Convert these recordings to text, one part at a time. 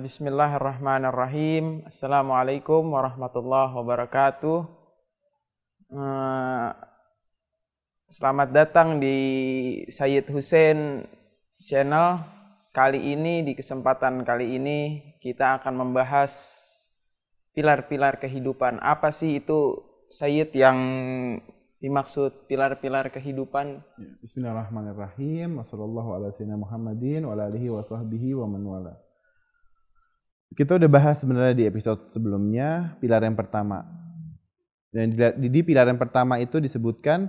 Bismillahirrahmanirrahim. Assalamualaikum warahmatullahi wabarakatuh. Eh, Selamat datang di Sayyid Hussein Channel. Kali ini, di kesempatan kali ini, kita akan membahas pilar-pilar kehidupan. Apa sih itu Sayyid yang dimaksud pilar-pilar kehidupan? Ya, Bismillahirrahmanirrahim. Wassalamualaikum Muhammadin wa ala alihi wa sahbihi wa man wala. Kita udah bahas sebenarnya di episode sebelumnya pilar yang pertama. Dan di, pilar yang pertama itu disebutkan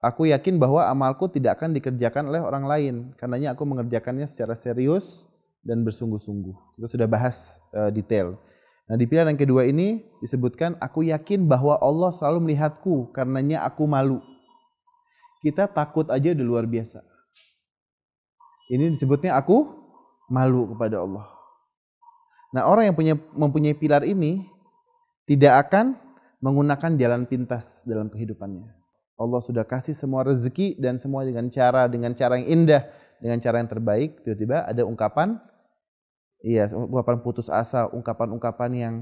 aku yakin bahwa amalku tidak akan dikerjakan oleh orang lain karenanya aku mengerjakannya secara serius dan bersungguh-sungguh. Kita sudah bahas uh, detail. Nah, di pilar yang kedua ini disebutkan aku yakin bahwa Allah selalu melihatku karenanya aku malu. Kita takut aja udah luar biasa. Ini disebutnya aku malu kepada Allah. Nah, orang yang punya mempunyai pilar ini tidak akan menggunakan jalan pintas dalam kehidupannya. Allah sudah kasih semua rezeki dan semua dengan cara dengan cara yang indah, dengan cara yang terbaik. Tiba-tiba ada ungkapan iya, ungkapan putus asa, ungkapan-ungkapan yang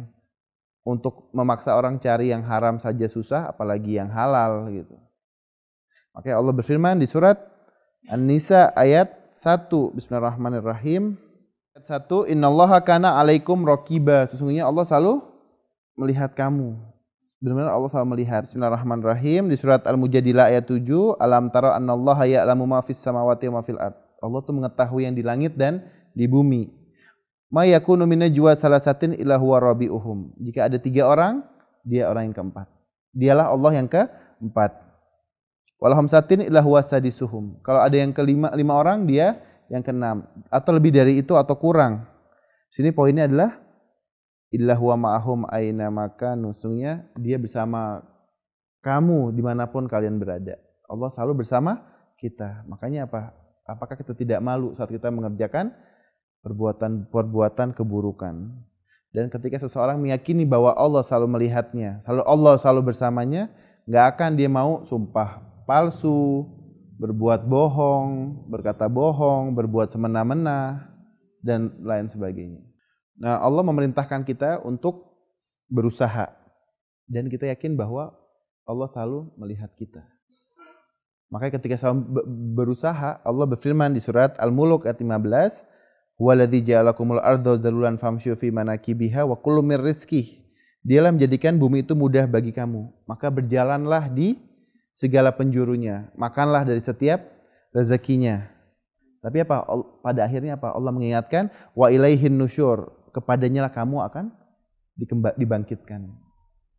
untuk memaksa orang cari yang haram saja susah, apalagi yang halal gitu. Oke, Allah berfirman di surat An-Nisa ayat 1. Bismillahirrahmanirrahim. Satu, innallaha kana alaikum rokiba. Sesungguhnya Allah selalu melihat kamu. Benar-benar Allah selalu melihat. Bismillahirrahmanirrahim. Di surat Al-Mujadilah ayat 7. Alam tara annallaha ya'lamu ma fis samawati wa ma fil ard. Allah tuh mengetahui yang di langit dan di bumi. Ma yakunu min najwa salasatin illa huwa rabi'uhum. Jika ada tiga orang, dia orang yang keempat. Dialah Allah yang keempat. Walham satin illa huwa. Kalau ada yang kelima lima orang, dia yang keenam atau lebih dari itu atau kurang. Sini poinnya adalah illa huwa ma'ahum aina maka nusungnya dia bersama kamu di mana pun kalian berada. Allah selalu bersama kita. Makanya apa? Apakah kita tidak malu saat kita mengerjakan perbuatan-perbuatan keburukan? Dan ketika seseorang meyakini bahwa Allah selalu melihatnya, selalu Allah selalu bersamanya, nggak akan dia mau sumpah palsu, berbuat bohong, berkata bohong, berbuat semena-mena, dan lain sebagainya. Nah, Allah memerintahkan kita untuk berusaha. Dan kita yakin bahwa Allah selalu melihat kita. Makanya ketika saya berusaha, Allah berfirman di surat Al-Muluk ayat 15, "Waladzi ja'alakumul arda zalulan famsyu fi manakibiha wa kullu mir rizqih." Dialah menjadikan bumi itu mudah bagi kamu. Maka berjalanlah di segala penjurunya. Makanlah dari setiap rezekinya. Tapi apa? Pada akhirnya apa? Allah mengingatkan wa ilaihin nusyur. Kepadanya lah kamu akan dibangkitkan.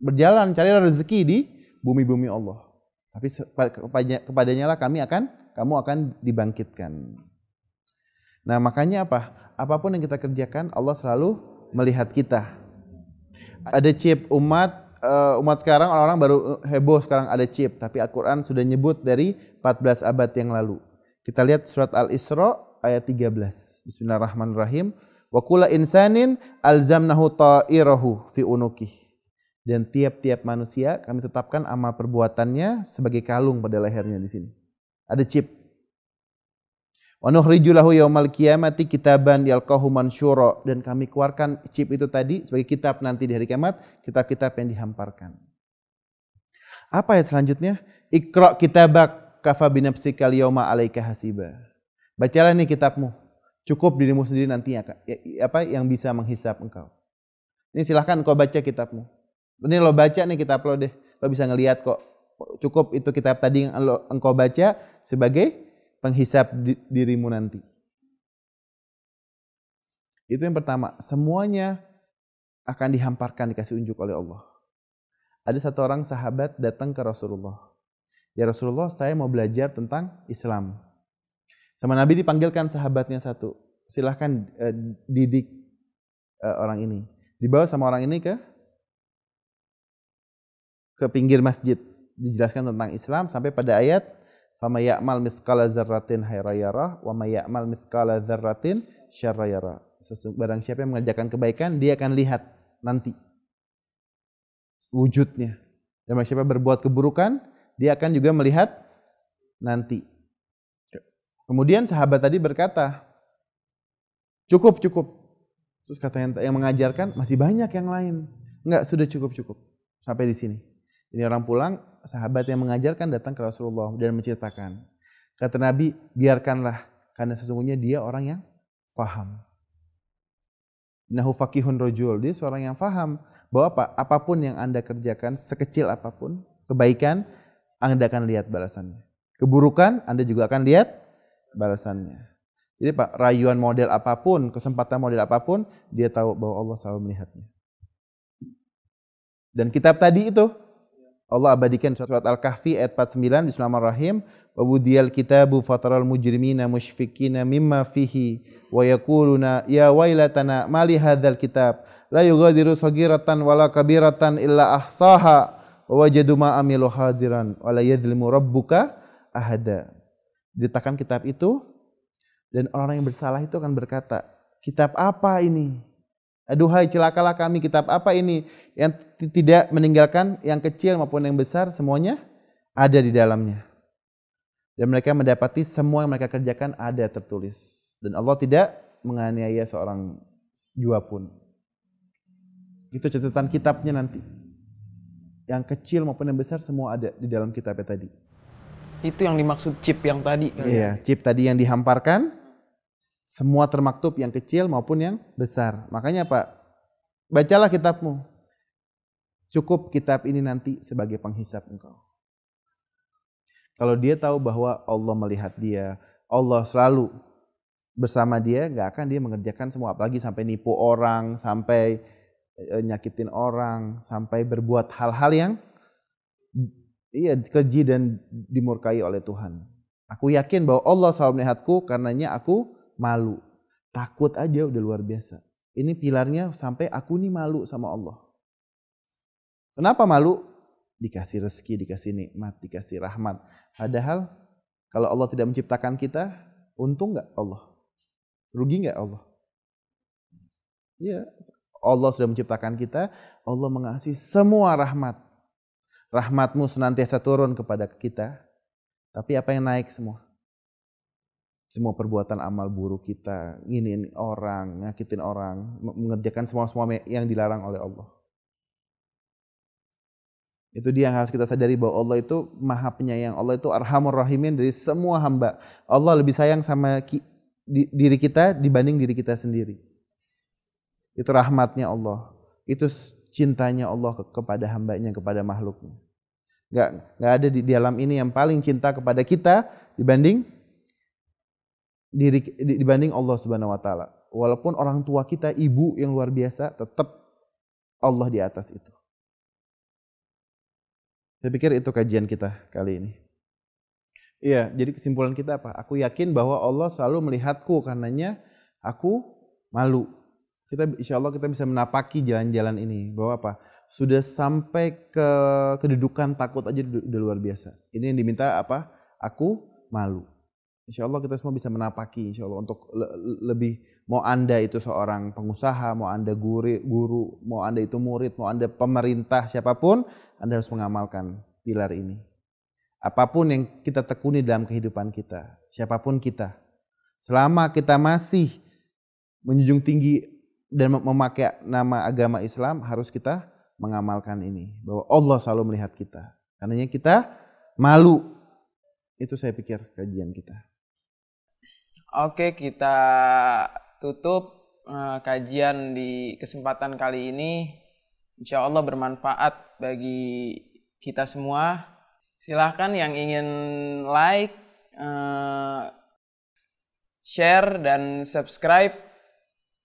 Berjalan carilah rezeki di bumi-bumi Allah. Tapi kepadanya lah kami akan kamu akan dibangkitkan. Nah, makanya apa? Apa pun yang kita kerjakan Allah selalu melihat kita. Ada chip umat uh, umat sekarang orang-orang baru heboh sekarang ada chip, tapi Al-Qur'an sudah nyebut dari 14 abad yang lalu. Kita lihat surat Al-Isra ayat 13. Bismillahirrahmanirrahim. Wa kula insanin alzamnahu ta'irahu fi unukih. Dan tiap-tiap manusia kami tetapkan amal perbuatannya sebagai kalung pada lehernya di sini. Ada chip. Wa nukhriju lahu yaumal qiyamati kitaban yalqahu mansyura dan kami keluarkan chip itu tadi sebagai kitab nanti di hari kiamat, kitab-kitab yang dihamparkan. Apa ayat selanjutnya? Iqra kitabak kafa binafsika yauma alaika hasiba. Bacalah nih kitabmu. Cukup dirimu sendiri nanti ya, apa yang bisa menghisap engkau. Ini silahkan engkau baca kitabmu. Ini lo baca nih kitab lo deh. Lo bisa ngelihat kok. Cukup itu kitab tadi yang lo, engkau baca sebagai penghisap dirimu nanti. Itu yang pertama, semuanya akan dihamparkan dikasih unjuk oleh Allah. Ada satu orang sahabat datang ke Rasulullah. Ya Rasulullah, saya mau belajar tentang Islam. Sama Nabi dipanggilkan sahabatnya satu. Silahkan uh, didik uh, orang ini. Dibawa sama orang ini ke ke pinggir masjid. Dijelaskan tentang Islam sampai pada ayat Fama ya'mal miskala zarratin hayrayara wa ma ya'mal miskala zarratin syarrayara. Barang siapa yang mengerjakan kebaikan, dia akan lihat nanti wujudnya. Dan barang siapa berbuat keburukan, dia akan juga melihat nanti. Kemudian sahabat tadi berkata, cukup, cukup. Terus kata yang, yang mengajarkan masih banyak yang lain. Enggak, sudah cukup-cukup. Sampai di sini. Ini orang pulang, sahabat yang mengajarkan datang ke Rasulullah dan menceritakan. Kata Nabi, biarkanlah karena sesungguhnya dia orang yang faham. Nahu fakihun rojul, dia seorang yang faham bahwa apa, apa pun yang Anda kerjakan, sekecil apa pun, kebaikan, Anda akan lihat balasannya. Keburukan, Anda juga akan lihat balasannya. Jadi Pak, rayuan model apa pun, kesempatan model apa pun, dia tahu bahwa Allah selalu melihatnya. Dan kitab tadi itu, Allah abadikan surat Al-Kahfi ayat 49, Bismillahirrahmanirrahim. Wabudiyal kitabu fataral mujrimina mushfikina mimma fihi wa yakuluna ya wailatana mali hadzal kitab la yughadiru sagiratan wala kabiratan illa ahsaha wa wajadu ma amilu hadiran wa la yadhlimu rabbuka ahada. Ditakan kitab itu dan orang yang bersalah itu akan berkata, kitab apa ini? Aduhai celakalah kami kitab apa ini yang tidak meninggalkan yang kecil maupun yang besar semuanya ada di dalamnya. Dan mereka mendapati semua yang mereka kerjakan ada tertulis. Dan Allah tidak menganiaya seorang jua pun. Itu catatan kitabnya nanti. Yang kecil maupun yang besar semua ada di dalam kitabnya tadi. Itu yang dimaksud chip yang tadi. Iya, chip tadi yang dihamparkan. Semua termaktub yang kecil maupun yang besar. Makanya Pak, bacalah kitabmu. Cukup kitab ini nanti sebagai penghisap engkau. Kalau dia tahu bahwa Allah melihat dia, Allah selalu bersama dia, nggak akan dia mengerjakan semua, apalagi sampai nipu orang, sampai e, nyakitin orang, sampai berbuat hal-hal yang iya keji dan dimurkai oleh Tuhan. Aku yakin bahwa Allah selalu melihatku karenanya aku malu. Takut aja udah luar biasa. Ini pilarnya sampai aku nih malu sama Allah. Kenapa malu? Dikasih rezeki, dikasih nikmat, dikasih rahmat. Padahal kalau Allah tidak menciptakan kita, untung nggak Allah? Rugi nggak Allah? Ya, Allah sudah menciptakan kita, Allah mengasih semua rahmat. Rahmatmu senantiasa turun kepada kita, tapi apa yang naik semua? Semua perbuatan amal buruk kita, nginin orang, nyakitin orang, mengerjakan semua-semua yang dilarang oleh Allah. Itu dia yang harus kita sadari bahwa Allah itu maha penyayang. Allah itu arhamur rahimin dari semua hamba. Allah lebih sayang sama ki, di, diri kita dibanding diri kita sendiri. Itu rahmatnya Allah. Itu cintanya Allah ke, kepada hambanya, kepada makhluknya. Gak, gak ada di, di alam ini yang paling cinta kepada kita dibanding diri dibanding Allah Subhanahu wa taala. Walaupun orang tua kita ibu yang luar biasa, tetap Allah di atas itu. Saya pikir itu kajian kita kali ini. Iya, jadi kesimpulan kita apa? Aku yakin bahwa Allah selalu melihatku karenanya aku malu. Kita insya Allah kita bisa menapaki jalan-jalan ini bahwa apa? Sudah sampai ke kedudukan takut aja udah luar biasa. Ini yang diminta apa? Aku malu. Insya Allah kita semua bisa menapaki insya Allah untuk le lebih mau anda itu seorang pengusaha, mau anda guru, guru, mau anda itu murid, mau anda pemerintah siapa pun, anda harus mengamalkan pilar ini. Apa pun yang kita tekuni dalam kehidupan kita, siapa pun kita, selama kita masih menjunjung tinggi dan memakai nama agama Islam, harus kita mengamalkan ini. Bahwa Allah selalu melihat kita. Karena kita malu. Itu saya pikir kajian kita. Oke, kita tutup uh, kajian di kesempatan kali ini. Insya Allah bermanfaat bagi kita semua. Silahkan yang ingin like, uh, share, dan subscribe.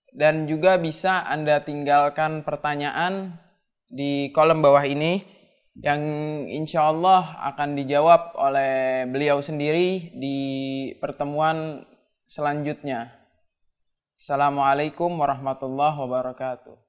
Dan juga bisa Anda tinggalkan pertanyaan di kolom bawah ini yang insya Allah akan dijawab oleh beliau sendiri di pertemuan selanjutnya. Assalamualaikum warahmatullahi wabarakatuh.